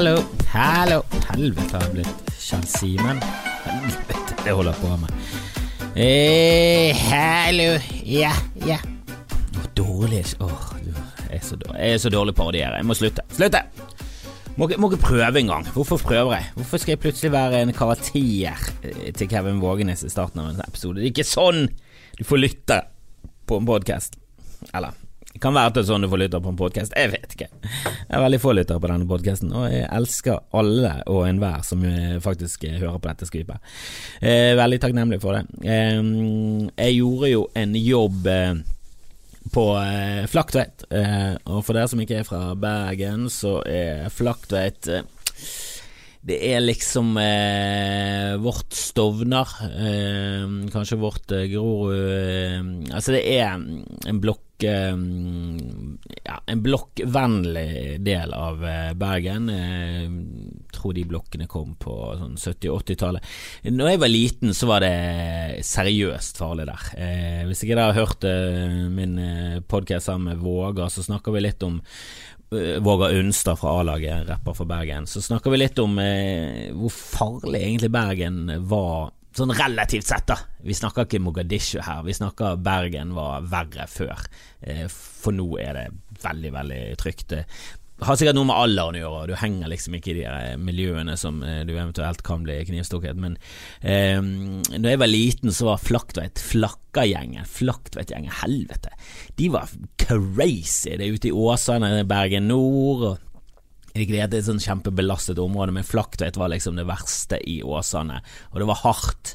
Hallo, hallo. Helvete har jeg blitt Kjell Simen. Helvete, det holder på med. Eh, hallo. Ja, ja. Dårlig Åh, jeg er så dårlig, jeg er så dårlig parodiere. Jeg må slutte. Slutte! Må, må ikke prøve engang. Hvorfor prøver jeg? Hvorfor skal jeg plutselig være en karakter eh, til Kevin Vågenes i starten av en episode? Det er ikke sånn du får lytte på en podkast. Eller kan være at det er sånn du får lytte på en podkast. Jeg vet ikke. Jeg er veldig få lyttere på denne podkasten, og jeg elsker alle og enhver som eh, faktisk eh, hører på dette skvipet. Eh, veldig takknemlig for det. Eh, jeg gjorde jo en jobb eh, på eh, Flaktveit. Eh, og for dere som ikke er fra Bergen, så er Flaktveit det er liksom eh, vårt Stovner, eh, kanskje vårt eh, Grorud eh, Altså, det er en blokk Ja, en blokkvennlig del av eh, Bergen. Jeg tror de blokkene kom på sånn 70-80-tallet. Når jeg var liten, så var det seriøst farlig der. Eh, hvis ikke dere har hørt eh, min podkast sammen med Våga, så snakker vi litt om eh, Vågar Unstad fra A-laget, rapper for Bergen, så snakker vi litt om eh, hvor farlig egentlig Bergen var, sånn relativt sett, da. Vi snakker ikke Mogadishu her, vi snakker Bergen var verre før. Eh, for nå er det veldig, veldig trygt. Det har sikkert noe med alderen å gjøre, du henger liksom ikke i de miljøene som eh, du eventuelt kan bli knivstukket. Men eh, jeg var liten, så var Flaktveit Flakkagjengen, Flaktveit-gjengen, helvete. De var crazy. Det er ute i Åsane, Bergen nord. og ikke det er et sånn kjempebelastet område, men Flaktveit var liksom det verste i Åsane, og det var hardt.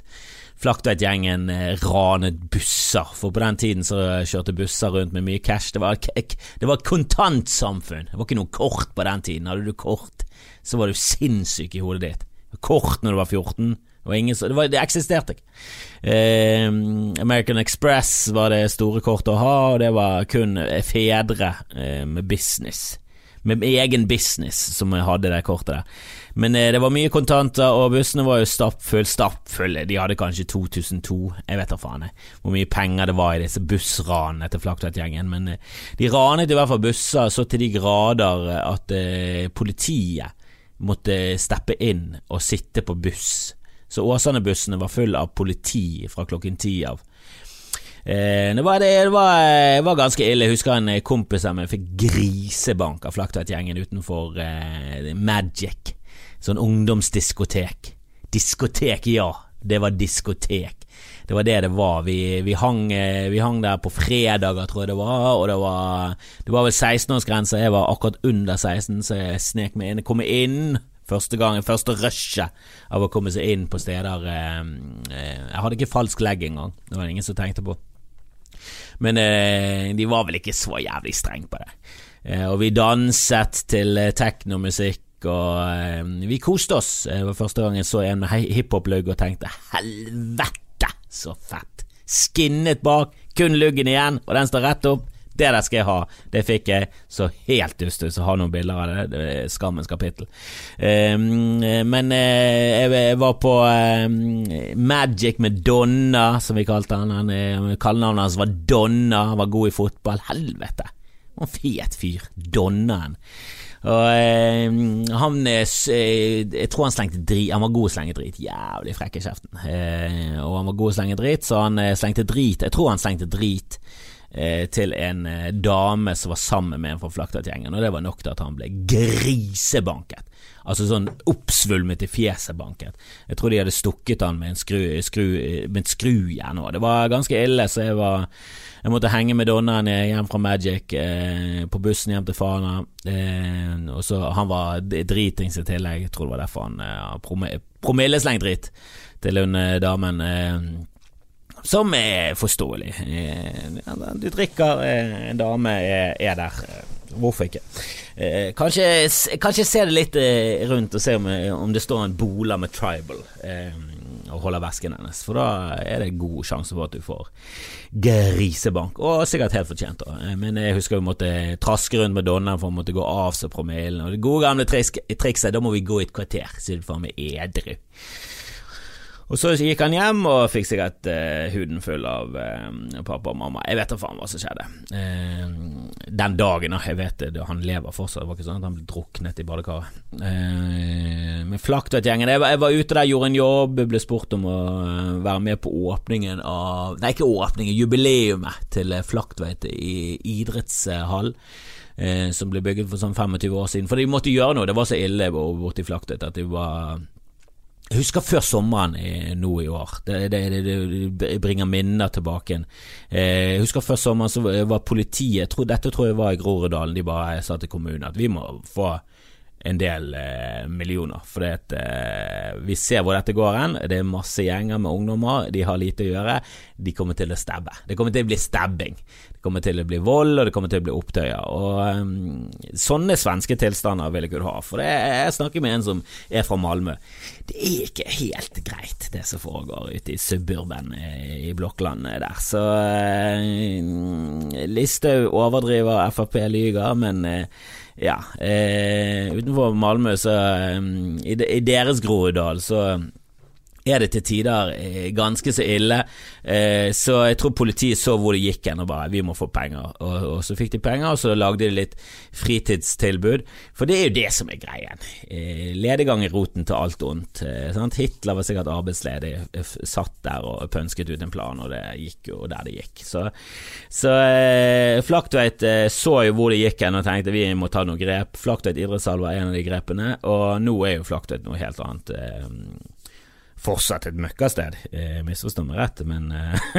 Flaktveit-gjengen eh, ranet busser, for på den tiden så kjørte busser rundt med mye cash. Det var, det var et kontantsamfunn. Det var ikke noe kort på den tiden. Hadde du kort, så var du sinnssyk i hodet ditt. Kort når du var 14. Det, ingen, det, var, det eksisterte ikke. Eh, American Express var det store kortet å ha, og det var kun fedre eh, med business med egen business som hadde det kortet der. Men eh, det var mye kontanter, og bussene var jo stappfulle. Stappfulle, de hadde kanskje 2002, jeg vet da faen jeg, hvor mye penger det var i disse bussranene til Flaktveit-gjengen. Men eh, de ranet i hvert fall busser så til de grader eh, at eh, politiet måtte steppe inn og sitte på buss. Så Åsane-bussene var full av politi fra klokken ti av. Eh, det, var, det, det, var, det var ganske ille. Jeg husker en kompis av meg fikk grisebank av Flaktveit-gjengen utenfor eh, Magic. Sånn ungdomsdiskotek. Diskotek, ja. Det var diskotek. Det var det det var. Vi, vi, hang, eh, vi hang der på fredager, tror jeg det var, og det var, det var vel 16-årsgrense. Jeg var akkurat under 16, så jeg snek meg inn. Jeg kom inn første gangen, første rushet av å komme seg inn på steder eh, eh, Jeg hadde ikke falsk legg engang. Det var det ingen som tenkte på. Men eh, de var vel ikke så jævlig strenge på det. Eh, og vi danset til eh, teknomusikk, og vi koste oss. Det var første gang jeg så en med hiphop-lugg og tenkte helvete, så fett. Skinnet bak, kun luggen igjen, og den står rett opp. Det der skal jeg ha. Det fikk jeg. Så helt dust ut. Så har noen bilder av det. Det skammens kapittel. Um, men eh, jeg var på um, Magic med Donna, som vi kalte han. han eh, Kallenavnet hans var Donna. Han var god i fotball. Helvete! Han var en fet fyr. Donnaen. Og eh, han eh, Jeg tror han slengte drit Han var god å slenge drit. Jævlig frekk i kjeften. Eh, og han var god å slenge drit, så han eh, slengte drit. Jeg tror han slengte drit eh, til en eh, dame som var sammen med en fra Flaktveit-gjengen, og det var nok til at han ble grisebanket. Altså sånn oppsvulmet i fjeset banket. Jeg tror de hadde stukket han med en skru, skru, med et skrujern òg. Det var ganske ille, så jeg var jeg måtte henge med Donnaen hjem fra Magic, eh, på bussen hjem til Fana. Eh, og så Han var dritings i tillegg, jeg tror det var derfor han eh, promilleslengt drit til hun damen. Eh, som er forståelig. Eh, Du drikker, eh, en dame er, er der. eh, Hvorfor ikke? Kanskje, kanskje se det litt rundt og se om, det står en bola med tribal og holder vesken hennes, for da er det god sjanse for at du får grisebank, og sikkert helt fortjent. da. Men jeg husker vi måtte traske rundt med Donna for å måtte gå av seg promillen, og det gode gamle trikset, da må vi gå i et kvarter, siden får med edru. Og så gikk han hjem og fikk sikkert uh, huden full av uh, pappa og mamma. Jeg vet da faen hva som skjedde. Uh, den dagen, da. Jeg vet det, han lever fortsatt. Det var ikke sånn at han ble druknet i badekaret. men Flaktvedt-gjengen jeg, jeg, var ute der, gjorde en jobb, ble spurt om å være med på åpningen av Nei, ikke åpningen, jubileumet til Flaktveit i idrettshall. som ble bygget for sånn 25 år siden. For de måtte gjøre noe. Det var så ille borte i Flaktveit at de var jeg husker før sommeren nå i år. Det, det, det, det bringer minner tilbake. Eh, jeg husker før sommeren så var politiet tror, Dette tror jeg var i Groruddalen. De bare sa til kommunen at vi må få en del eh, millioner. For eh, vi ser hvor dette går hen. Det er masse gjenger med ungdommer. De har lite å gjøre. De kommer til å stabbe. Det kommer til å bli stabbing. Det kommer til å bli vold, og det kommer til å bli opptøyer. Og um, Sånne svenske tilstander vil jeg kunne ha. For det, jeg snakker med en som er fra Malmö. Det er ikke helt greit, det som foregår ute i suburban eh, i blokklandet der. Så uh, Listhaug overdriver, Frp lyver, men ja, eh, utenfor Malmö, så i, i, deres Groruddal, så er det til tider eh, ganske så ille. Eh, så jeg tror politiet så hvor det gikk hen og bare 'vi må få penger'. Og, så fikk de penger, og så lagde de litt fritidstilbud. For det er jo det som er greien. Eh, ledegang er roten til alt ondt. Hitler var sikkert arbeidsledig, satt der og pønsket ut en plan, og det gikk jo der det gikk. Så, så Flaktveit så jo hvor det gikk hen og tenkte vi må ta noen grep. Flaktveit idrettshall var en av de grepene, og nå er jo Flaktveit noe helt annet fortsatt et møkkasted, eh, misforstå meg rett, men eh,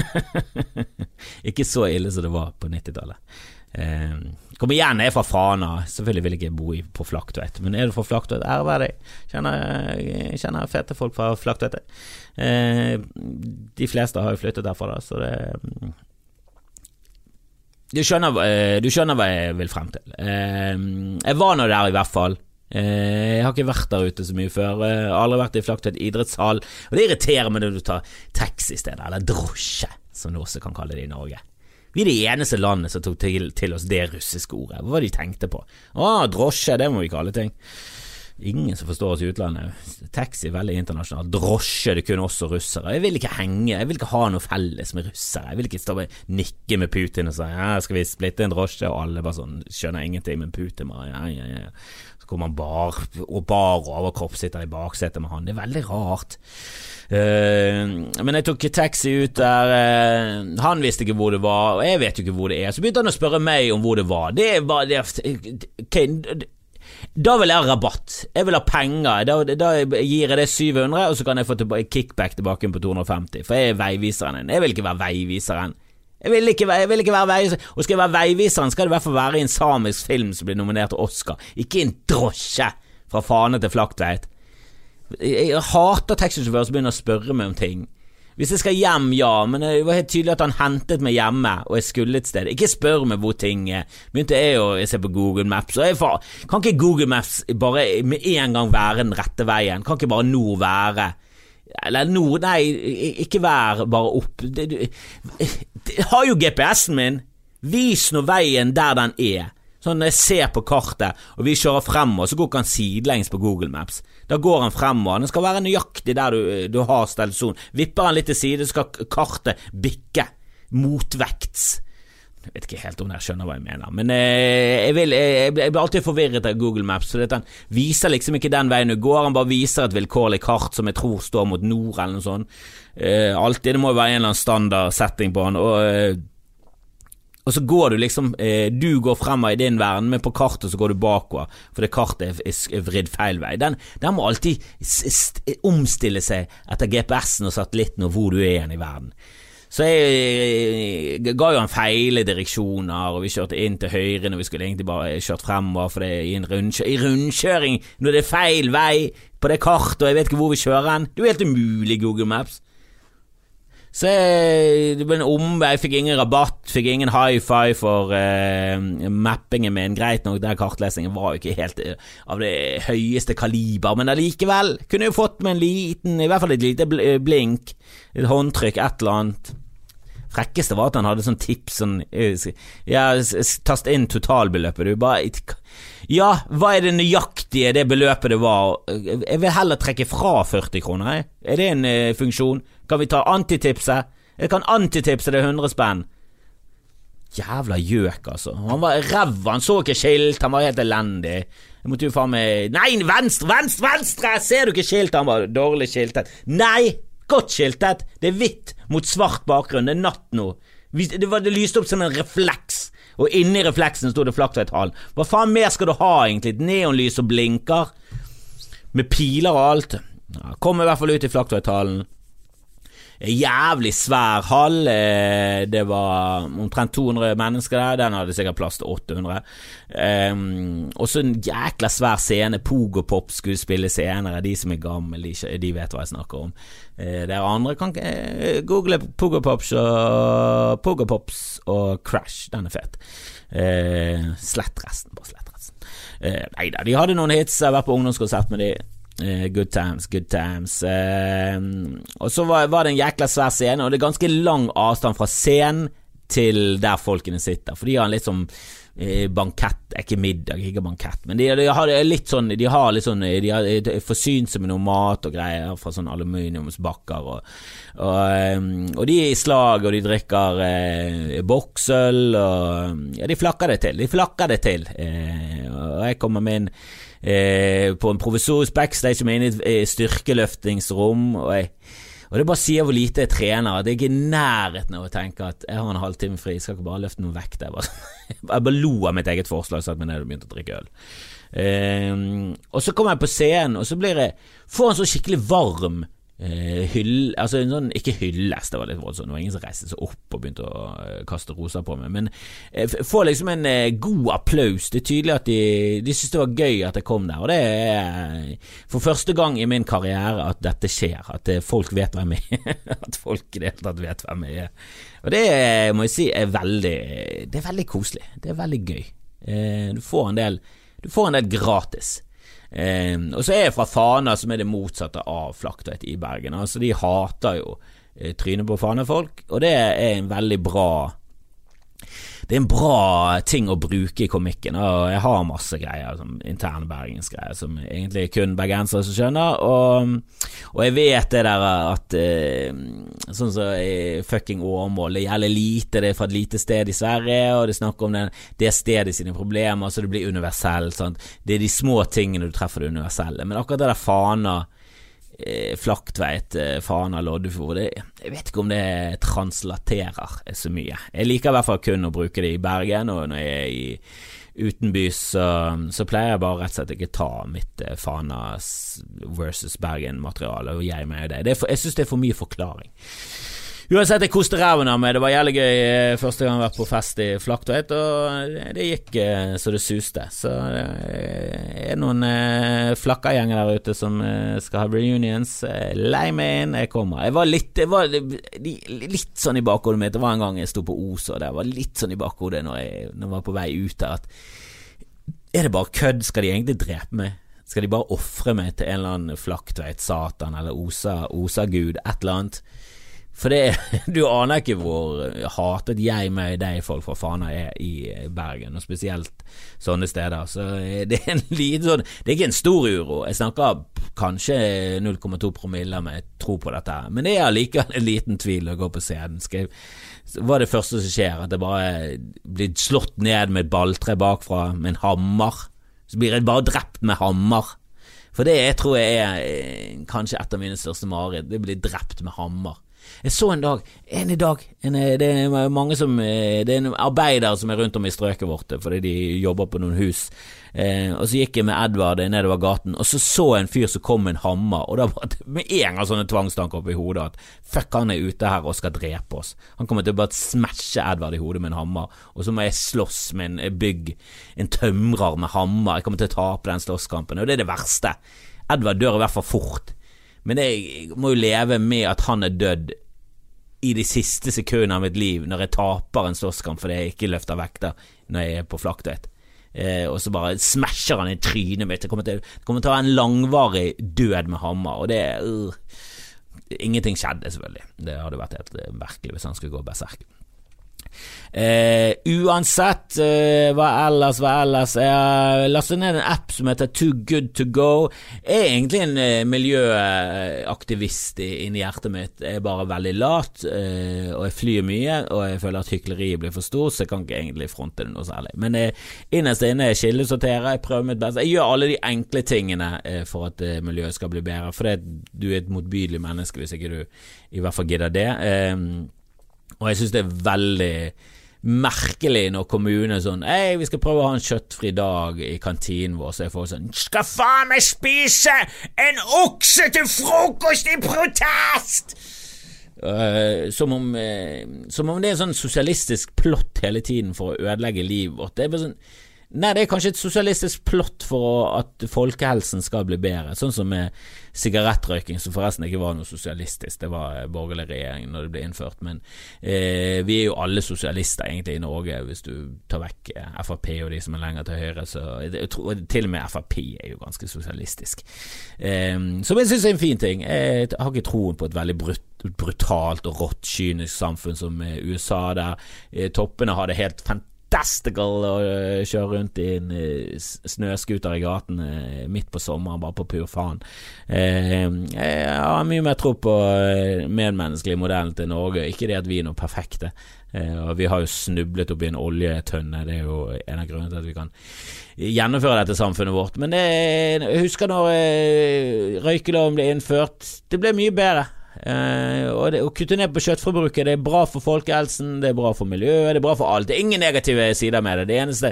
ikke så ille som det var på 90-tallet. Eh, kom igjen, jeg er fra Fana, selvfølgelig vil jeg ikke bo på Flaktveit, men er du fra Flaktveit, Æreverdig. Kjenner, kjenner fete folk fra Flaktveit. Eh, de fleste har jo flyttet derfra, da, så det mm, du skjønner, eh, du skjønner, hva jeg vil frem til. Eh, jeg var nå der, i hvert fall. Eh, jeg har ikke vært der ute så mye før. Jeg har aldri vært i Flaktveit idrettshall. Og det irriterer meg når du tar taxi i stedet, eller drosje, som du også kan kalle det i Norge. Vi er det eneste landet som tok til, til oss det russiske ordet. Hva var det de tenkte på? Å, drosje, det må vi kalle ting. Ingen som forstår oss i utlandet. Taxi er veldig internasjonalt. Drosje, det kunne også russere. Jeg vil ikke henge, jeg vil ikke ha noe felles med russere. Jeg vil ikke stå og nikke med Putin og si ja, skal vi splitte en drosje, og alle bare sånn skjønner ingenting, men Putin bare ja, ja, ja Så kommer han bar og bar overkropp sitter i baksetet med han. Det er veldig rart. Uh, men jeg tok taxi ut der. Uh, han visste ikke hvor det var, og jeg vet jo ikke hvor det er. Så begynte han å spørre meg om hvor det var. Det var det, okay, da vil jeg ha rabatt. Jeg vil ha penger. Da, da, gir jeg det 700, og så kan jeg få tilbake, kickback tilbake på 250. For jeg er veiviseren din. Jeg vil ikke være veiviseren. Jeg vil, ikke, jeg vil ikke, være veiviseren. Og skal jeg være veiviseren, skal det i hvert fall være i en samisk film som blir nominert til Oscar, ikke en drosje fra Fane til Flaktveit. Jeg, hater taxisjåfører som begynner å spørre meg om ting. Hvis jeg skal hjem, ja, men det var helt tydelig at han hentet meg hjemme, og jeg skulle et sted. Ikke spør meg hvor ting er. Begynte jeg å se på Google Maps, og jeg far, kan ikke Google Maps bare med en gang være den rette veien? Kan ikke bare nå være eller nord Nei, ikke vær bare opp. Jeg har jo GPS-en min. Vis nå veien der den er. Sånn når jeg ser på kartet, og vi kjører fremover, så går ikke han sidelengs på Google Maps. Da går han fremover. Den skal være nøyaktig der du, du har stelt son. Vipper han litt til side, så skal kartet bikke motvekts. Jeg vet ikke helt om dere skjønner hva jeg mener, men eh, jeg, vil, jeg, jeg, blir alltid forvirret av Google Maps. For Han viser liksom ikke den veien du går, han bare viser et vilkårlig kart som jeg tror står mot nord, eller noe sånt. Eh, alltid, Det må jo være en eller annen standard setting på han. Og, eh, og så går du liksom eh, Du går fremover i din verden, men på kartet så går du bakover, fordi kartet er, er vridd feil vei. Den, den må alltid omstille seg etter GPS-en og satellitten og hvor du er igjen i verden. Så jeg, ga jo han feile direksjoner, og vi kjørte inn til høyre når vi skulle egentlig bare kjørt fremover, for det er i en rundkjøring, i rundkjøring når det er feil vei på det kartet, og jeg vet ikke hvor vi kjører hen. Det er jo helt umulig, Google Maps. Så jeg, det ble en omvei, fikk ingen rabatt, fikk ingen high five for eh, mappingen min. Greit nok, den kartlesingen var jo ikke helt uh, av det høyeste kaliber, men allikevel kunne jeg fått med en liten, i hvert fall et lite blink, et håndtrykk, et eller annet. frekkeste var at han hadde sånn tips sånn Ja, tast inn totalbeløpet, du. Bare Ja, hva er det nøyaktige det beløpet det var? Jeg vil heller trekke fra 40 kroner, jeg. Er det en funksjon? Kan vi ta antitipset? Jeg kan antitipse det 100 spenn. Jævla gjøk, altså. Han var ræva, han så ikke skilt, han var helt elendig. Jeg måtte jo faen meg Nei, venstre, venstre, venstre! Ser du ikke skiltet? Han var dårlig skiltet. Nei, godt skiltet! Det er hvitt mot svart bakgrunn, det er natt nå. Det, var, det lyste opp som en refleks, og inni refleksen sto det Flaktveit-hallen. Hva faen mer skal du ha, egentlig? Et neonlys som blinker, med piler og alt. Ja, kom i hvert fall ut i Flaktveit-hallen jævlig svær hall. Eh, det var omtrent 200 mennesker der. Den hadde sikkert plass til 800. Um, og så en jækla svær scene. Pogopop skulle spille senere. De som er gamle, de, de vet hva jeg snakker om. Uh, dere andre kan uh, google Pogopops og, Pogopops og Crash. Den er fet. Uh, slett resten. Bare slett resten. Uh, nei da, de hadde noen hits. Jeg har vært på ungdomskonsert med de good times, good times. Uh, og så var, var, det en jækla svær scene, og det er ganske lang avstand fra scenen til der folkene sitter. For de har en litt sånn uh, bankett, ikke middag, ikke bankett, men de, de, har litt sånn De har litt sånn De har forsynt seg med noe mat og greier fra sånn aluminiumsbakker, og, og, og, de er i slag, og de drikker eh, boksøl, og Ja, de flakker det til. De flakker det til. og jeg kommer med en eh, på en provisorisk backstage som er inne i et eh, styrkeløftingsrom. Og, jeg, og det bare sier hvor lite jeg trener, at jeg er i nærheten av å tenke at jeg har en halvtime fri, jeg skal ikke bare løfte noen vekt. Jeg bare, jeg bare lo av mitt eget forslag, satte meg ned og begynte å drikke øl. Eh, og så kommer jeg på scenen, og så blir jeg får en så skikkelig varm Uh, hyll, altså sånn, Ikke hyllest, det var litt voldsomt, det var ingen som reiste seg opp og begynte å uh, kaste roser på meg, men uh, få liksom en god applaus. Det er tydelig at de, de syntes det var gøy at jeg kom der, og det er for første gang i min karriere at dette skjer, at folk vet hvem jeg er. at folk i det hele tatt vet hvem jeg er. Og det må jeg si er veldig Det er veldig koselig. Det er veldig gøy. du får en del Du får en del gratis. Eh, og så er jeg fra Fana, som er det motsatte av Flaktveit i Bergen. Altså, de hater jo eh, trynet på Fana-folk, og det er en veldig bra det er en bra ting å bruke i komikken. Og jeg har masse greier, som interne bergensgreier, som egentlig kun bergensere som skjønner. Og, og, jeg vet det der at uh, Sånn som i fucking Åmål, det gjelder lite, det er fra et lite sted i Sverige, og det snakker om den, det stedet sine problemer, så det blir universelt. Sant? Det er de små tingene du treffer det universelle. Men akkurat det der Fana eh, Flaktveit, eh, Fana, Loddefjord Jeg vet ikke om det translaterer så mye. Jeg liker i hvert fall kun å bruke det i Bergen, og når jeg er i utenbys, så, så pleier jeg bare rett og slett ikke ta mitt eh, Fana versus Bergen-materiale og jeg med det. det for, jeg syns det er for mye forklaring. Uansett, jeg koste ræven av meg. Det var jævlig gøy eh, første gang jeg vært på fest i Flaktveit, og det gikk eh, så det suste. Så det er noen eh, flakkergjenger der ute som skal ha reunions. Lei meg inn, jeg kommer. Jeg var litt, jeg var litt sånn i bakhodet mitt. Det var en gang jeg sto på Os, og det var litt sånn i bakhodet når jeg, når jeg var på vei ut der, at er det bare kødd? Skal de egentlig drepe meg? Skal de bare ofre meg til en eller annen flaktveit, Satan eller Osa-gud, et eller annet? For det, du aner ikke hvor hatet jeg med deg folk fra Fana er i Bergen, og spesielt sånne steder. Så det er en liten sånn Det er ikke en stor uro. Jeg snakker kanskje 0,2 promille med tro på dette, men det er allikevel en liten tvil å gå på scenen. Skal hva er det første som skjer? At jeg bare blir slått ned med et balltre bakfra med en hammer? Så blir jeg bare drept med hammer. For det jeg tror jeg er eh, kanskje et av mine største mareritt. Det blir drept med hammer. Jeg så en dag, en i dag en, eh, Det er mange som eh, Det er en arbeidere som er rundt om i strøket vårt eh, fordi de jobber på noen hus. Eh, og så gikk jeg med Edvard nedover gaten, og så så jeg en fyr som kom med en hammer. Og da var det med en gang sånne tvangstanker opp i hodet at fuck, han er ute her og skal drepe oss. Han kommer til å bare smashe Edvard i hodet med en hammer, og så må jeg slåss med en bygg, en tømrer med hammer. Jeg kommer til å tape den slåsskampen, og det er det verste. Edvard dør i hvert fall fort. Men jeg må jo leve med at han er dødd i de siste sekundene av mitt liv, når jeg taper en slåsskamp fordi jeg ikke løfter vekter når jeg er på flaktvett. Eh, og så bare smasher han i trynet mitt. Det kommer til, det kommer til å være en langvarig død med hammer, og det uh, ingenting skjedde, selvfølgelig. Det hadde vært helt merkelig hvis han skulle gå berserk. Uh, uansett, eh, hva ellers, hva ellers Jeg lastet ned en app som heter Too Good To Go. Jeg er egentlig en eh, miljøaktivist inni hjertet mitt. Jeg er bare veldig lat, og jeg flyr mye, og jeg føler at hykleriet blir for stort, så jeg kan ikke egentlig fronte det noe særlig. Men innerst inne kildesorterer, jeg prøver mitt beste. Jeg gjør alle de enkle tingene for at miljøet skal bli bedre, for du er et motbydelig menneske hvis ikke du i hvert fall gidder det. Og jeg syns det er veldig merkelig når kommunen sånn Hei, vi skal prøve å ha en kjøttfri dag i kantinen vår, så jeg får sånn Skal faen meg spise en okse til frokost i protest! Uh, som, om, uh, som om det er en sånn sosialistisk plott hele tiden for å ødelegge livet vårt. Det er bare sånn Nei, det er kanskje et sosialistisk plott for at folkehelsen skal bli bedre, sånn som med sigarettrøyking, som forresten ikke var noe sosialistisk, det var borgerlig regjering når det ble innført, men eh, vi er jo alle sosialister egentlig i Norge, hvis du tar vekk eh, Frp og de som er lenger til høyre, så jeg tror, til og med Frp er jo ganske sosialistisk. Eh, som jeg syns er en fin ting. Jeg har ikke troen på et veldig brutt brutalt og rått, kynisk samfunn som USA, der eh, toppene har det helt fantastisk fantastical å eh, kjøre rundt i en uh, snøscooter i gaten uh, midt på sommeren, bare på pur faen. Jeg har mye mer tro på medmenneskelig modell til Norge, ikke det at vi er noe perfekte. Vi har jo snublet oppi en oljetønne, det er jo en av grunnene til at vi kan gjennomføre dette samfunnet vårt. Men det, jeg husker når røykeloven ble innført, det ble mye bedre. Uh, og det, Å kutte ned på kjøttforbruket Det er bra for folkehelsen, det er bra for miljøet, det er bra for alt. Det er ingen negative sider med det. Det eneste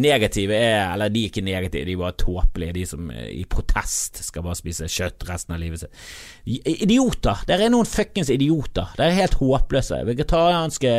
negative er Eller de er ikke negative, de er bare tåpelige, de som uh, i protest skal bare spise kjøtt resten av livet sitt. Idioter! Det er noen fuckings idioter. Det er helt håpløse. Vegetarianske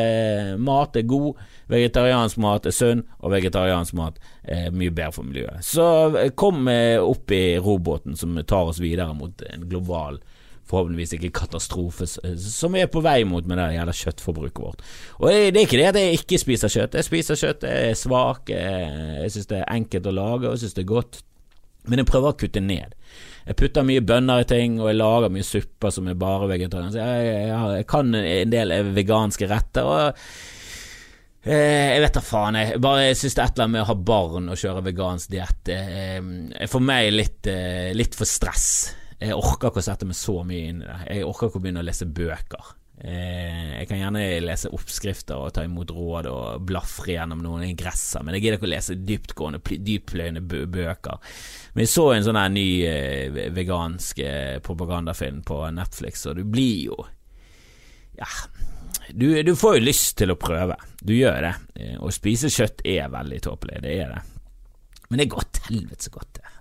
mat er god, vegetariansk mat er sunn, og vegetariansk mat er mye bedre for miljøet. Så eh, kom opp i roboten som tar oss videre mot en global forhåpentligvis ikke katastrofe som vi er på vei mot med det jævla kjøttforbruket vårt. Og det er ikke det at jeg ikke spiser kjøtt. Jeg spiser kjøtt, jeg er svak, jeg syns det er enkelt å lage, og jeg syns det er godt. Men jeg prøver å kutte ned. Jeg putter mye bønner i ting, og jeg lager mye supper som er bare vegetarianske. Jeg, jeg, jeg, kan en del veganske retter. og eh, jeg vet da faen, jeg bare jeg syns det er et eller annet med å ha barn og kjøre vegansk diett for meg litt, eh, litt for stress. Jeg orker ikke å sette meg så mye inn i det. Jeg orker ikke å begynne å lese bøker. Eh, jeg kan gjerne lese oppskrifter og ta imot råd og blafre gjennom noen ingresser, men jeg gidder ikke å lese dyptgående, dyppløyende bøker. Men jeg så en sånn her ny eh, vegansk eh, propagandafilm på Netflix, og du blir jo Ja, du, du, får jo lyst til å prøve. Du gjør det. Å spise kjøtt er veldig tåpelig, det er det. Men det er godt, helvete så godt det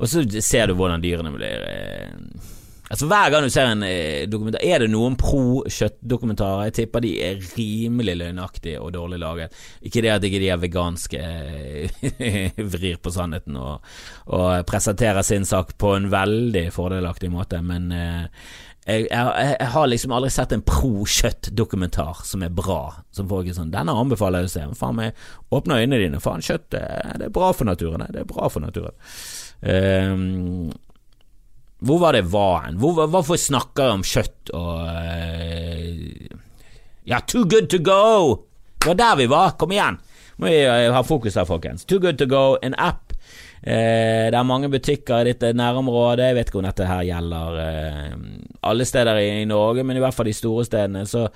og så ser du hvordan dyrene blir eh, Altså Hver gang du ser en eh, dokumentar Er det noen pro-kjøttdokumentarer? Jeg tipper de er rimelig løgnaktige og dårlig laget. Ikke det at ikke de er veganske eh, vrir på sannheten og, og, presenterer sin sak på en veldig fordelaktig måte, men jeg, jeg, jeg, har liksom aldri sett en pro-kjøtt-dokumentar som er bra. Som folk er sånn 'Denne anbefaler jeg å se'. Faen meg, åpne øynene dine. Faen, kjøtt det, det er bra for naturen. Det er bra for naturen. Um, hvor var det var hen? Hvor, hvorfor snakker jeg om kjøtt og uh, Ja, Too Good To Go! Det var der vi var. Kom igjen! Må vi uh, ha fokus her, folkens. Too Good To Go, en app. Uh, det er mange butikker i ditt nærområde. Jeg vet ikke om dette her gjelder alle steder i, i Norge, men i hvert fall de store stedene. Så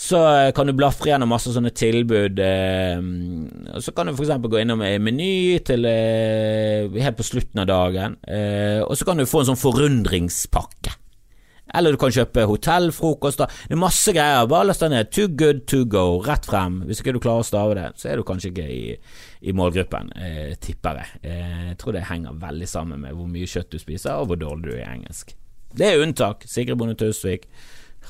så eh, kan du blafre gjennom masse sånne tilbud. Eh, så kan du f.eks. gå innom Meny til eh, helt på slutten av dagen, og så kan du få en sånn forundringspakke. Eller du kan kjøpe hotellfrokost. Det er masse greier. Bare last ned. Too good to go. Rett frem. Hvis ikke du klarer å stave det, så er du kanskje ikke i, i målgruppen, eh, tipper jeg. Eh, jeg tror det henger veldig sammen med hvor mye kjøtt du spiser, og hvor dårlig du er i engelsk. Det er unntak. Sigrid Bonde Tusvik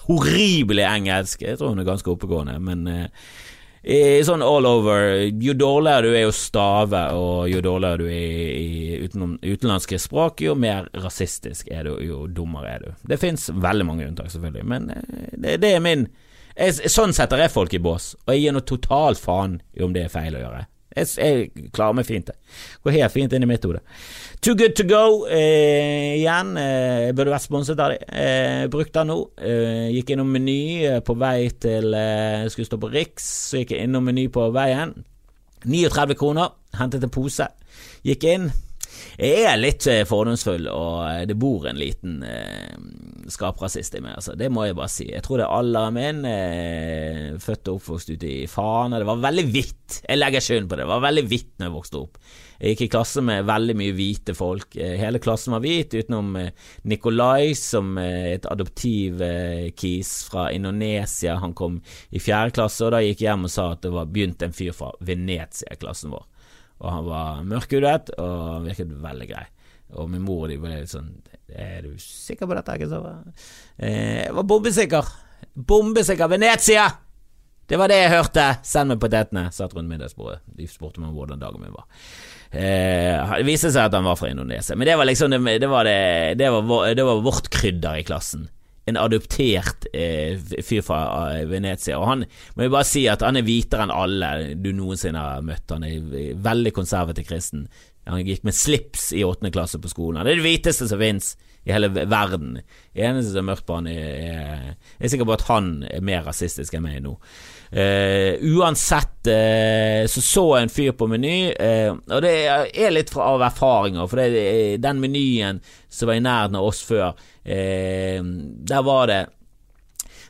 horribel engelsk. Jeg tror hun er ganske oppegående, men eh, sånn all over Jo dårligere du er å stave, og jo dårligere du er i utenlandske språk, jo mer rasistisk er du, jo dummere er du. Det fins veldig mange unntak, selvfølgelig, men eh, det, er min jeg, Sånn setter jeg folk i bås, og jeg gir noe totalt faen i om det er feil å gjøre. Jeg, jeg klarer meg fint. Går helt fint inn i mitt hode. Too good to go eh, igjen. Eh, burde vært sponset av dem. Eh, brukte den nå. Eh, gikk innom Meny eh, på vei til eh, Skulle stå på Riks, så gikk jeg innom Meny på veien. 39 kroner. Hentet en pose. Gikk inn. Jeg er litt eh, fordomsfull, og eh, det bor en liten eh, skaprasist i meg, altså. Det må jeg bare si. Jeg tror det er alderen min, eh, født og oppvokst ute i Fana. Det var veldig hvitt. Jeg legger skylden på det. Det var veldig hvitt når jeg vokste opp. Jeg gikk i klasse med veldig mye hvite folk. Eh, hele klassen var hvit, utenom Nikolai, som er et adoptiv-kis fra Indonesia. Han kom i fjerde klasse, og da gikk jeg hjem og sa at det var begynt en fyr fra Venezia i klassen vår og han var mørkhudet og virket veldig grei. Og min mor og de ble litt sånn Er du sikker på dette? Eh, jeg var bombesikker. Bombesikker Venezia! Det var det jeg hørte. Send meg potetene. Satt rundt middagsbordet. De spurte meg hvordan dagen min var. Eh, det viste seg at han var fra Indonesia. Men det var liksom det, det, var, det, det var, var vårt krydder i klassen en adoptert eh, fyr fra eh, Venezia. Og han må jeg bare si at han er hvitere enn alle du noensinne har møtt. Han er veldig konservativ kristen. Han gikk med slips i åttende klasse på skolen. Han er det hviteste som fins i hele verden. Det eneste som er mørkt på han, er, er, er sikkert på at han er mer rasistisk enn meg nå. Uh, uansett uh, så så jeg en fyr på Meny, uh, og det er litt fra, av erfaringer, for det, den menyen som var i nærheten av oss før, der var det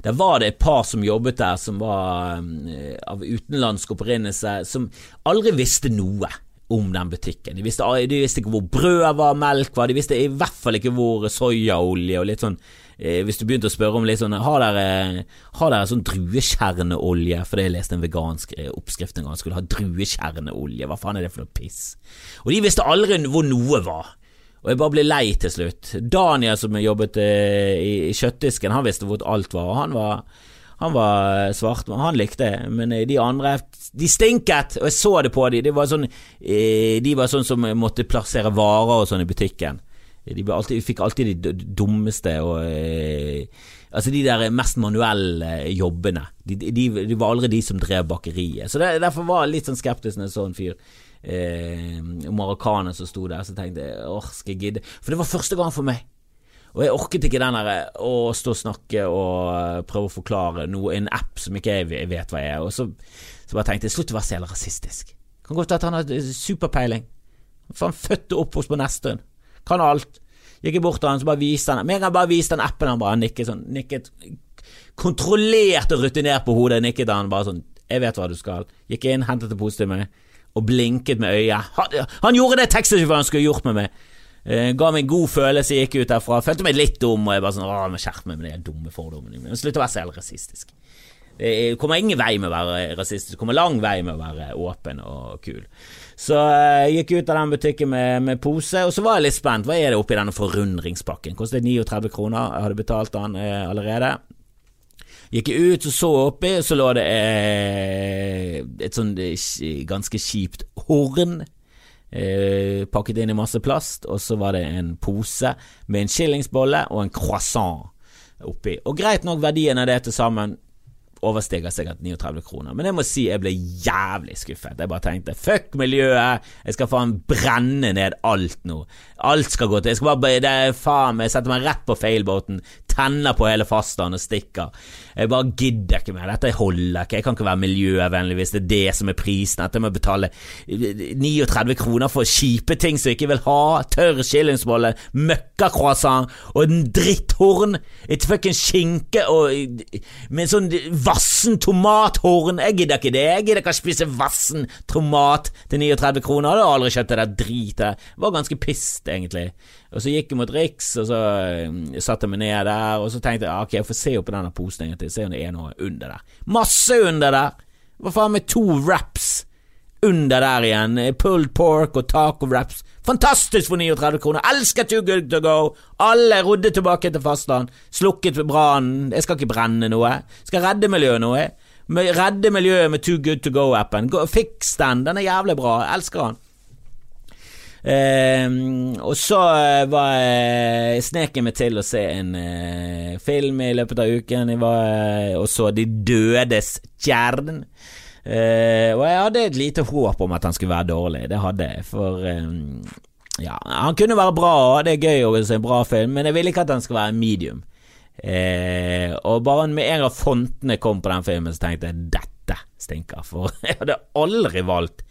der var det et par som jobbet der som var av utenlandsk opprinnelse, som aldri visste noe om den butikken. De visste, de visste ikke hvor brød var, melk var, de visste i hvert fall ikke hvor soyaolje og litt sånn eh, Hvis du begynte å spørre om litt sånn Har dere, har dere sånn druekjerneolje? For jeg leste en vegansk eh, oppskrift en gang, skulle ha druekjerneolje. Hva faen er det for noe piss? Og de visste aldri hvor noe var. Og jeg bare ble lei til slutt. Daniel som jobbet eh, i, kjøttdisken, han visste hvor alt var, og han var han var svart, men han likte det. Men eh, de andre, de stinket! Og jeg så det på dem. De sånn, eh, de var sånn som måtte plassere varer og sånn i butikken. De alltid, fikk alltid de dummeste og eh, Altså de der mest manuelle jobbene. De, de, de, var aldri de som drev bakeriet. Så det, Derfor var jeg litt sånn skeptisk når en fyr eh, marokkaner som sto der. Så tenkte jeg åh, skal jeg gidde? For det var første gang for meg. Og jeg orket ikke den derre å stå og snakke og eh, prøve å forklare noe i en app som ikke jeg vet hva jeg er. Og så, så bare tenkte jeg slutt å være så jævla rasistisk. Kan godt at han har superpeiling. Faen, født og oppvokst på Nesttun. Kan alt. Gikk jeg bort til han, så bare viste han Men en gang bare viste den appen, han bare nikket sånn Nikket kontrollert og rutinert på hodet. Nikket han bare sånn Jeg vet hva du skal. Gikk inn, hentet det positive med og blinket med øyet. Han, han gjorde det taxisjåføren skulle gjort med meg. Uh, ga meg en god følelse, gikk ut derfra. Følte meg litt dum, og jeg bare sånn Å, må skjerpe meg med de dumme fordommene. Slutt å være så rasistisk. Det kommer ingen vei med å være rasistisk, det kommer lang vei med å være åpen og kul. Så eh, jeg gikk ut av den butikken med, med, pose, og så var jeg litt spent. Hva er det oppi denne forundringspakken? Kostet 39 kroner, jeg hadde betalt den eh, allerede. Gikk jeg ut og så oppi, så lå det eh, et sånn ganske kjipt horn Eh, pakket inn i masse plast, og så var det en pose med en skillingsbolle og en croissant oppi. Og greit nok, verdien av det til sammen overstiger sikkert 39 kroner. Men jeg må si jeg ble jævlig skuffet. Jeg bare tenkte fuck miljøet, jeg skal faen brenne ned alt nå. Alt skal gå til Jeg skal bare det er faen jeg setter meg rett på feilbåten, tenner på hele fastlandet og stikker. Jeg bare gidder ikke mer. Dette holder ikke. Jeg kan ikke være miljøvennlig hvis det er det som er prisen. At jeg betale 39 kroner for kjipe ting som jeg ikke vil ha. Tørr skillingsbolle, møkkacroissant og en dritthorn. Et fuckings skinke og med sånn vassen tomathorn. Jeg gidder ikke det. Jeg gidder ikke å spise vassen tomat til 39 kroner. Jeg hadde aldri kjøpt det der dritet. Var ganske pissed, egentlig. Og så gikk jeg mot Riks, og så uh, satte jeg meg ned der, og så tenkte jeg ok, jeg får se opp denne posen en gang til, se om det er noe under der. Masse under der! Hva faen med to wraps under der igjen? Pulled pork og taco wraps. Fantastisk for 39 kroner! Elsker Too Good To Go! Alle rodde tilbake til fastland. Slukket brannen. Jeg skal ikke brenne noe. Jeg skal redde miljøet noe. Redde miljøet med Too Good To Go-appen. Fiks den, den er jævlig bra. Jeg elsker den. Eh, og så eh, var jeg snek jeg meg til å se en eh, film i løpet av uken. Jeg var, eh, og så De dødes kjern. Eh, og jeg hadde et lite håp om at han skulle være dårlig, det hadde jeg, for eh, ja, han kunne være bra, det er gøy å se en bra film, men jeg ville ikke at han skulle være medium. Eh, og bare med en gang fontene kom på den filmen, så tenkte jeg dette stinker, for jeg hadde aldri valgt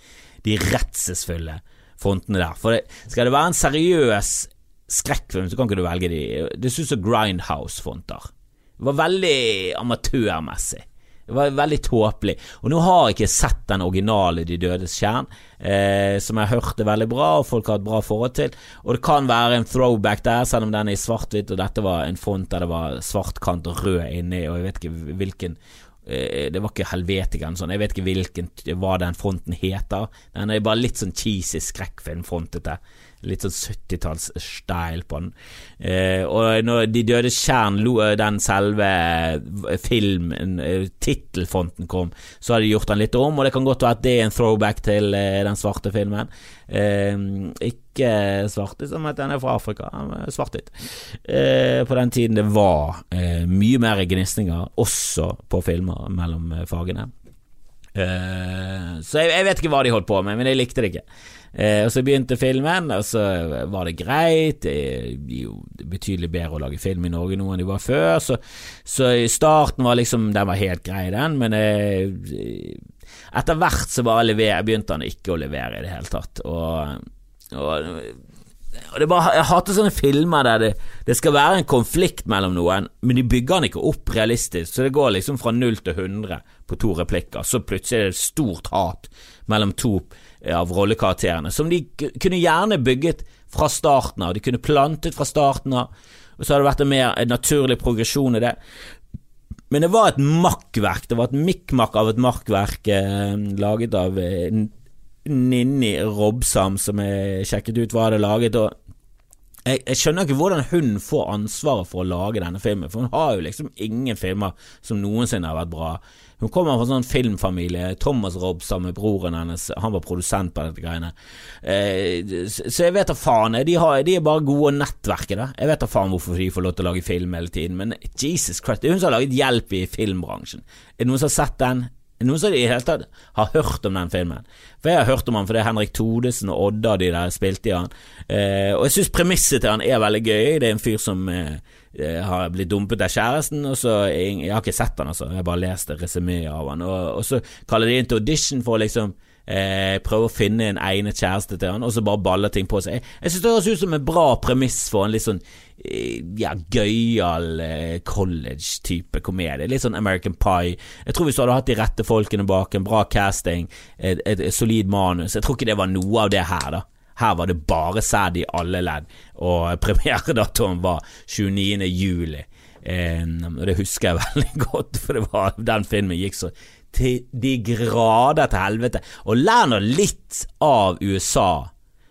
de redselsfulle fontene der. For det, skal det være en seriøs skrekkfilm, så kan ikke du velge de. Det ut som Grindhouse-fonter. Det var veldig amatørmessig. Det var veldig tåpelig. Og nå har jeg ikke sett den originale De dødes kjern, eh, som jeg hørte veldig bra, og folk har et bra forhold til. Og det kan være en throwback der, selv om den er i svart-hvitt, og dette var en font der det var svart kant og rød inni, og jeg vet ikke hvilken det var ikke Helvetikeren sånn, jeg vet ikke hvilken, hva den fonten heter. Den er bare litt sånn cheesy skrekkfilmfontete. Litt sånn 70-talls-style på den. Eh, og når De døde tjern, eh, den selve eh, filmen, eh, tittelfonten kom, så har de gjort den litt om, og det kan godt være at det er en throwback til eh, den svarte filmen. Eh, ikke svarte som at den er fra Afrika, svart-hvitt. på den tiden det var mye mer gnisninger, også på filmer mellom fagene. så jeg, jeg vet ikke hva de holdt på med, men jeg likte det ikke. Eh, og Så begynte filmen, og så var det greit. Det er jo betydelig bedre å lage film i Norge nå enn de var før, så, så starten var liksom Den var helt grei, den, men eh, etter hvert så bare lever, begynte han ikke å levere i det hele tatt. Og, og bare, Jeg hater sånne filmer der det, det, skal være en konflikt mellom noen, men de bygger den ikke opp realistisk, så det går liksom fra null til 100 på to replikker, så plutselig er det stort hat mellom to av rollekarakterene, som de kunne gjerne bygget fra starten av. De kunne plantet fra starten av, og så hadde det vært en mer naturlig progresjon i det. Men det var et makkverk. Det var et mikkmakk av et makkverk eh, laget av eh, Ninni Robsam, som jeg sjekket ut hva hadde laget. og jeg, jeg, skjønner ikke hvordan hun får ansvaret for å lage denne filmen, for hun har jo liksom ingen filmer som noensinne har vært bra. Hun kommer fra en sånn filmfamilie. Thomas Robsam med broren hennes, han var produsent på dette greiene. Eh, så jeg vet da faen. De, har, de, er bare gode nettverket, da. Jeg vet da faen hvorfor de får lov til å lage film hele tiden, men Jesus Christ, det er hun som har laget Hjelp i filmbransjen. Er det noen som har sett den? Noen som i det hele tatt har hørt om den filmen? For jeg har hørt om han fordi Henrik Todesen og Odda de der spilte i han. Eh, og jeg syns premisset til han er veldig gøy. Det er en fyr som eh, Eh, har blitt dumpet av kjæresten, og så Jeg har ikke sett han, altså, jeg har bare lest resymé av han, og, og, så kaller de inn til audition for å liksom eh, prøve å finne en egnet kjæreste til han, og så bare baller ting på seg. Jeg, jeg synes det høres ut som en bra premiss for en litt sånn eh, ja, gøyal eh, college-type komedie. Litt sånn American Pie. Jeg tror hvis du hadde hatt de rette folkene bak, en bra casting, et, et, et solid manus Jeg tror ikke det var noe av det her, da. Her var det bare sæd i alle ledd, og premieredatoen var 29. juli. Eh, og det husker jeg veldig godt, for det var, den filmen gikk så til de grader til helvete. Og lær nå litt av USA.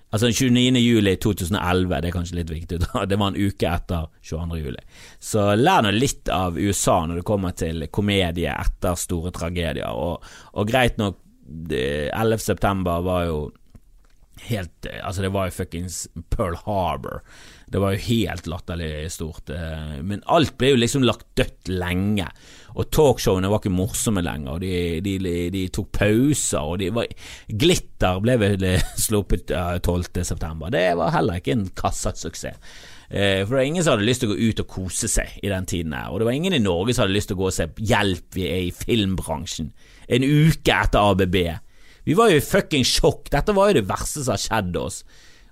Altså 29. juli 2011, det er kanskje litt viktig, det var en uke etter 22. juli. Så lær nå litt av USA når det kommer til komedie etter store tragedier. Og, og greit nok, 11. september var jo helt eh, Altså, det var jo fuckings Pearl Harbor. Det var jo helt latterlig stort. Eh, men alt ble jo liksom lagt dødt lenge. Og talkshowene var ikke morsomme lenger. De, de, de, tok pauser, og de var Glitter ble vel sluppet 12. september. Det var heller ikke en kassasuksess. Eh, for det var ingen som hadde lyst til å gå ut og kose seg i den tiden her. Og det var ingen i Norge som hadde lyst til å gå og se Hjelp, vi er i filmbransjen. En uke etter ABB. Vi var jo i fucking sjokk. Dette var jo det verste som har skjedd oss.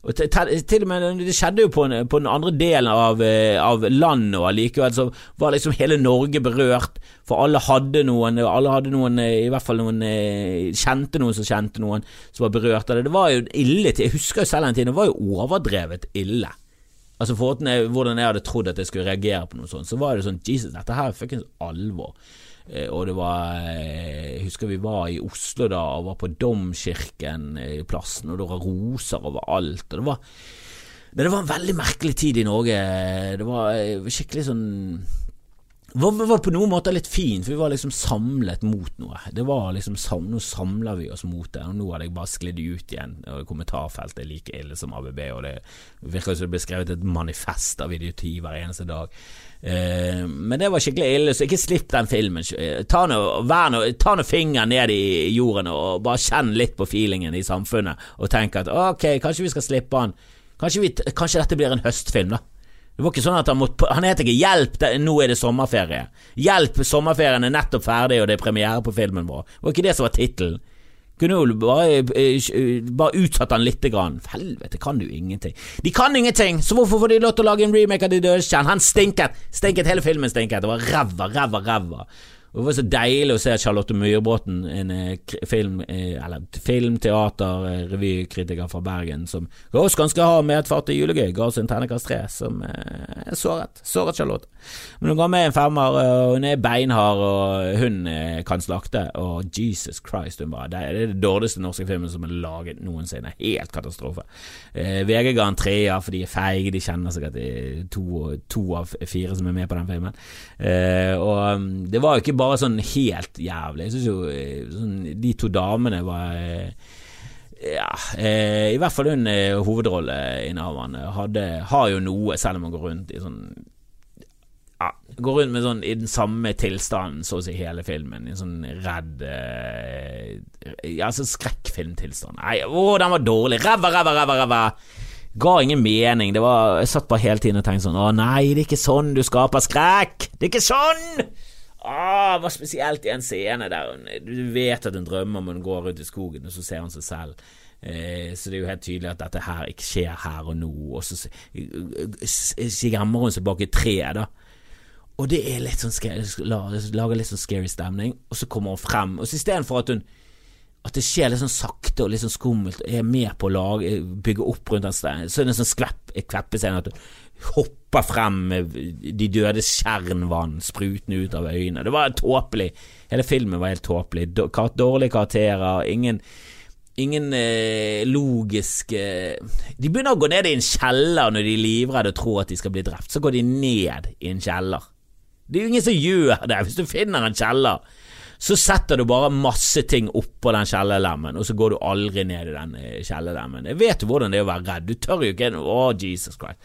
Og til, til, og med Det skjedde jo på, en, på den andre delen av, eh, av landet, og allikevel så var liksom hele Norge berørt. For alle hadde noen, alle hadde noen eh, i hvert fall noen eh, kjente noen som kjente noen som var berørt av det. Det var jo ille til Jeg husker jo selv den tiden, det var jo overdrevet ille. Altså for Hvordan jeg hadde trodd at jeg skulle reagere på noe sånt, så var det sånn Jesus, dette her er fuckings alvor. Eh, og det var eh, Jeg husker vi var i Oslo da og var på Domkirken i plassen, og det var roser overalt. Og det var, det var en veldig merkelig tid i Norge. Det var eh, skikkelig sånn var, var på noen måter litt fint, for vi var liksom samlet mot noe. Det var liksom Nå samler vi oss mot det, og nå hadde jeg bare sklidd ut igjen. Og kommentarfeltet er like ille som ABB, og det virker som det ble skrevet et manifest av idioti hver eneste dag. Eh, men det var skikkelig ille, så ikke slipp den filmen. Eh, ta nå, ta nå fingeren ned i jorden og bare kjenn litt på feelingen i samfunnet, og tenk at ok, kanskje vi skal slippe han. Kanskje, vi, kanskje dette blir en høstfilm, da. Det var ikke sånn at Han måtte Han het ikke 'Hjelp, nå er det sommerferie'. 'Hjelp, sommerferien er nettopp ferdig, og det er premiere på filmen vår'. Det var ikke det som var tittelen. Kunne jo bare, eh, eh, bare utsatt han lite grann. Helvete, kan du ingenting. De kan ingenting, så hvorfor får de lov til å lage en remake av De dødes kjern? Han stinket! Stinket, hele filmen stinket. Det var ræva, ræva, ræva. Det var så deilig å se Charlotte Myhrbråten, en eh, film, eh, eller film, teater, eh, fra Bergen, som ga oss ganske hard medfart i julegøy, ga oss en ternekast tre, som er såret. Såret Charlotte. Men hun ga meg en femmer, og hun er beinhard, og hun kan slakte, og Jesus Christ, hun bare Det er det dårligste norske filmen som er laget noensinne. Helt katastrofe. VG ga en treer, for de er feige, de kjenner sikkert to, to av fire som er med på den filmen. og mm, det var jo ikke bare bare sånn helt jævlig. Jeg syns jo eh, sånn, de to damene var eh, ja, eh, i hvert fall hun eh, hovedrolleinnehaveren har jo noe, selv om hun går rundt i sånn ja, Går rundt med sånn i den samme tilstanden så å si hele filmen. I sånn redd eh, Ja, sånn skrekkfilmtilstand. Nei, å, den var dårlig. Ræva, ræva, ræva, ræva. Ga ingen mening. Det var, jeg satt bare hele tiden og tenkte sånn Å nei, det er ikke sånn du skaper skrekk! Det er ikke sånn! Ah, var spesielt i en scene der hun, du vet at hun drømmer om hun går rundt i skogen, og så ser hun seg selv. Eh, så det er jo helt tydelig at dette her ikke skjer her og nå, og så gjemmer hun seg bak et tre, da. Og det er litt sånn lager litt sånn scary stemning, og så kommer hun frem, og så istedenfor at hun at det skjer litt sånn sakte og litt sånn skummelt, og er med på å bygge opp rundt den steinen, så er det en sånn skvepp, kveppescene at hun hopper frem med de dødes kjernvann sprutende ut av øynene. Det var tåpelig. Hele filmen var helt tåpelig. Dårlige karakterer, ingen Ingen eh, logiske De begynner å gå ned i en kjeller når de er livredde og tror at de skal bli drept. Så går de ned i en kjeller. Det er jo ingen som gjør det. Hvis du finner en kjeller, så setter du bare masse ting oppå den kjellerlemmen, og så går du aldri ned i den eh, kjellerlemmen. Jeg vet jo hvordan det er å være redd. Du tør jo ikke Å, oh, Jesus Christ.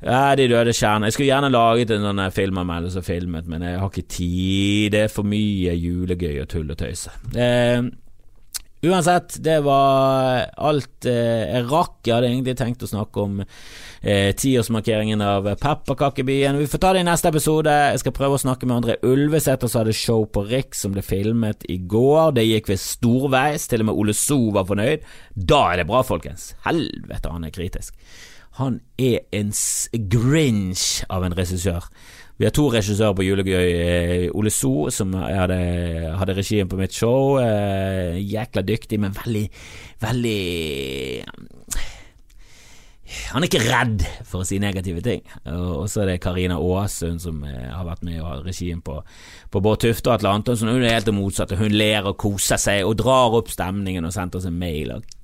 Ja, De døde kjerner. Jeg skulle gjerne laget en sånn filmanmeldelse og filmet, men jeg har ikke tid. Det er for mye julegøy og tull og tøys. Eh, uansett, det var alt eh, jeg rakk. Jeg hadde egentlig tenkt å snakke om eh, tiårsmarkeringen av Pepperkakebyen. Vi får ta det i neste episode. Jeg skal prøve å snakke med André Ulvesæter, som hadde show på Riks som ble filmet i går. Det gikk ved storveis. Til og med Ole So var fornøyd. Da er det bra, folkens. Helvete, han er kritisk. Han er en grinch av en regissør. Vi har to regissører på Julegøy. Eh, Ole So, som hadde, hadde regien på mitt show. Eh, jækla dyktig, men veldig, veldig han er ikke redd for å si negative ting. Og så er det Karina Aasund som eh, har vært med og har regien på, på Bård Tufte og Atle Antonsen. Hun er helt det motsatte. Hun ler og koser seg og drar opp stemningen og sendte oss en mail. Og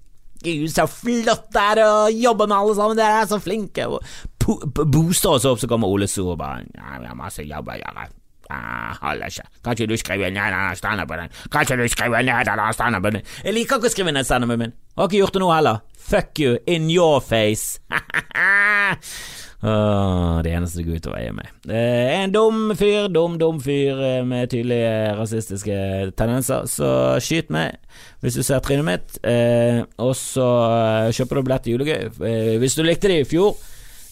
Gud, så flott det er å jobbe med alle sammen, dere er så flinke. Og booster oss opp, så kommer Ole So og bare Ja, vi har masse jobb å gjøre. Ah, holder ikke. Kan ikke du skrive ned denne standupen din? Kan ikke du skrive ned denne standupen din? Jeg liker ikke å skrive ned standupen min. Har ikke gjort det nå heller. Fuck you, in your face. Åh, det eneste det går utover, er meg. Eh, en dum fyr, dum, dum fyr eh, med tydelige rasistiske tendenser, så skyt meg hvis du ser trynet mitt. Eh, og så eh, kjøper du billett til julegøy. Hvis du likte det i fjor,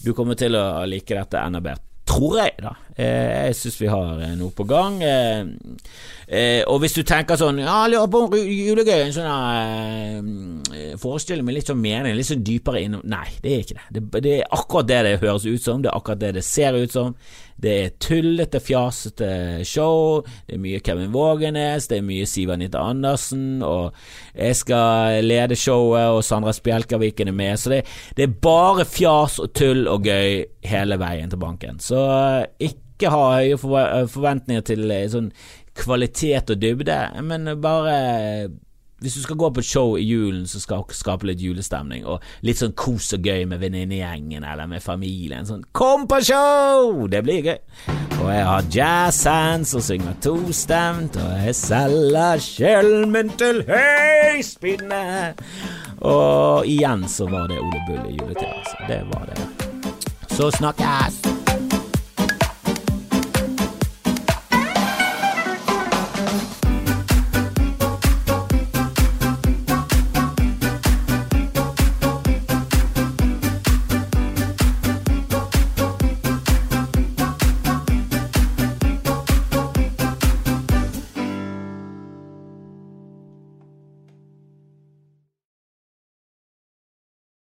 du kommer til å like dette enda bedre. Tror jeg, da. Eh, jeg syns vi har eh, noe på gang. Eh, og hvis du tenker sånn Ja, jeg lurer på om julegøy en sånn forestilling med litt sånn mening, litt sånn dypere innom Nei, det er ikke det. det. Det er akkurat det det høres ut som, det er akkurat det det ser ut som. Det er tullete, fjasete show. Det er mye Kevin Vågenes, det er mye Siv Anita Andersen, og jeg skal lede showet, og Sandra Spjelkaviken er med. Så det, det, er bare fjas og tull og gøy hele veien til banken. Så ikke ha høye forventninger til eh, sånn kvalitet og dybde, men bare hvis du skal gå på et show i julen som skal skape litt julestemning, og litt sånn kos og gøy med venninnegjengen eller med familien, sånn Kom på show! Det blir gøy. Og jeg har jazzhands og synger tostemt, og jeg selger sjelen min til høyspinne. Og igjen så var det Ole Bull i juletida, altså. Det var det. Så snakkes!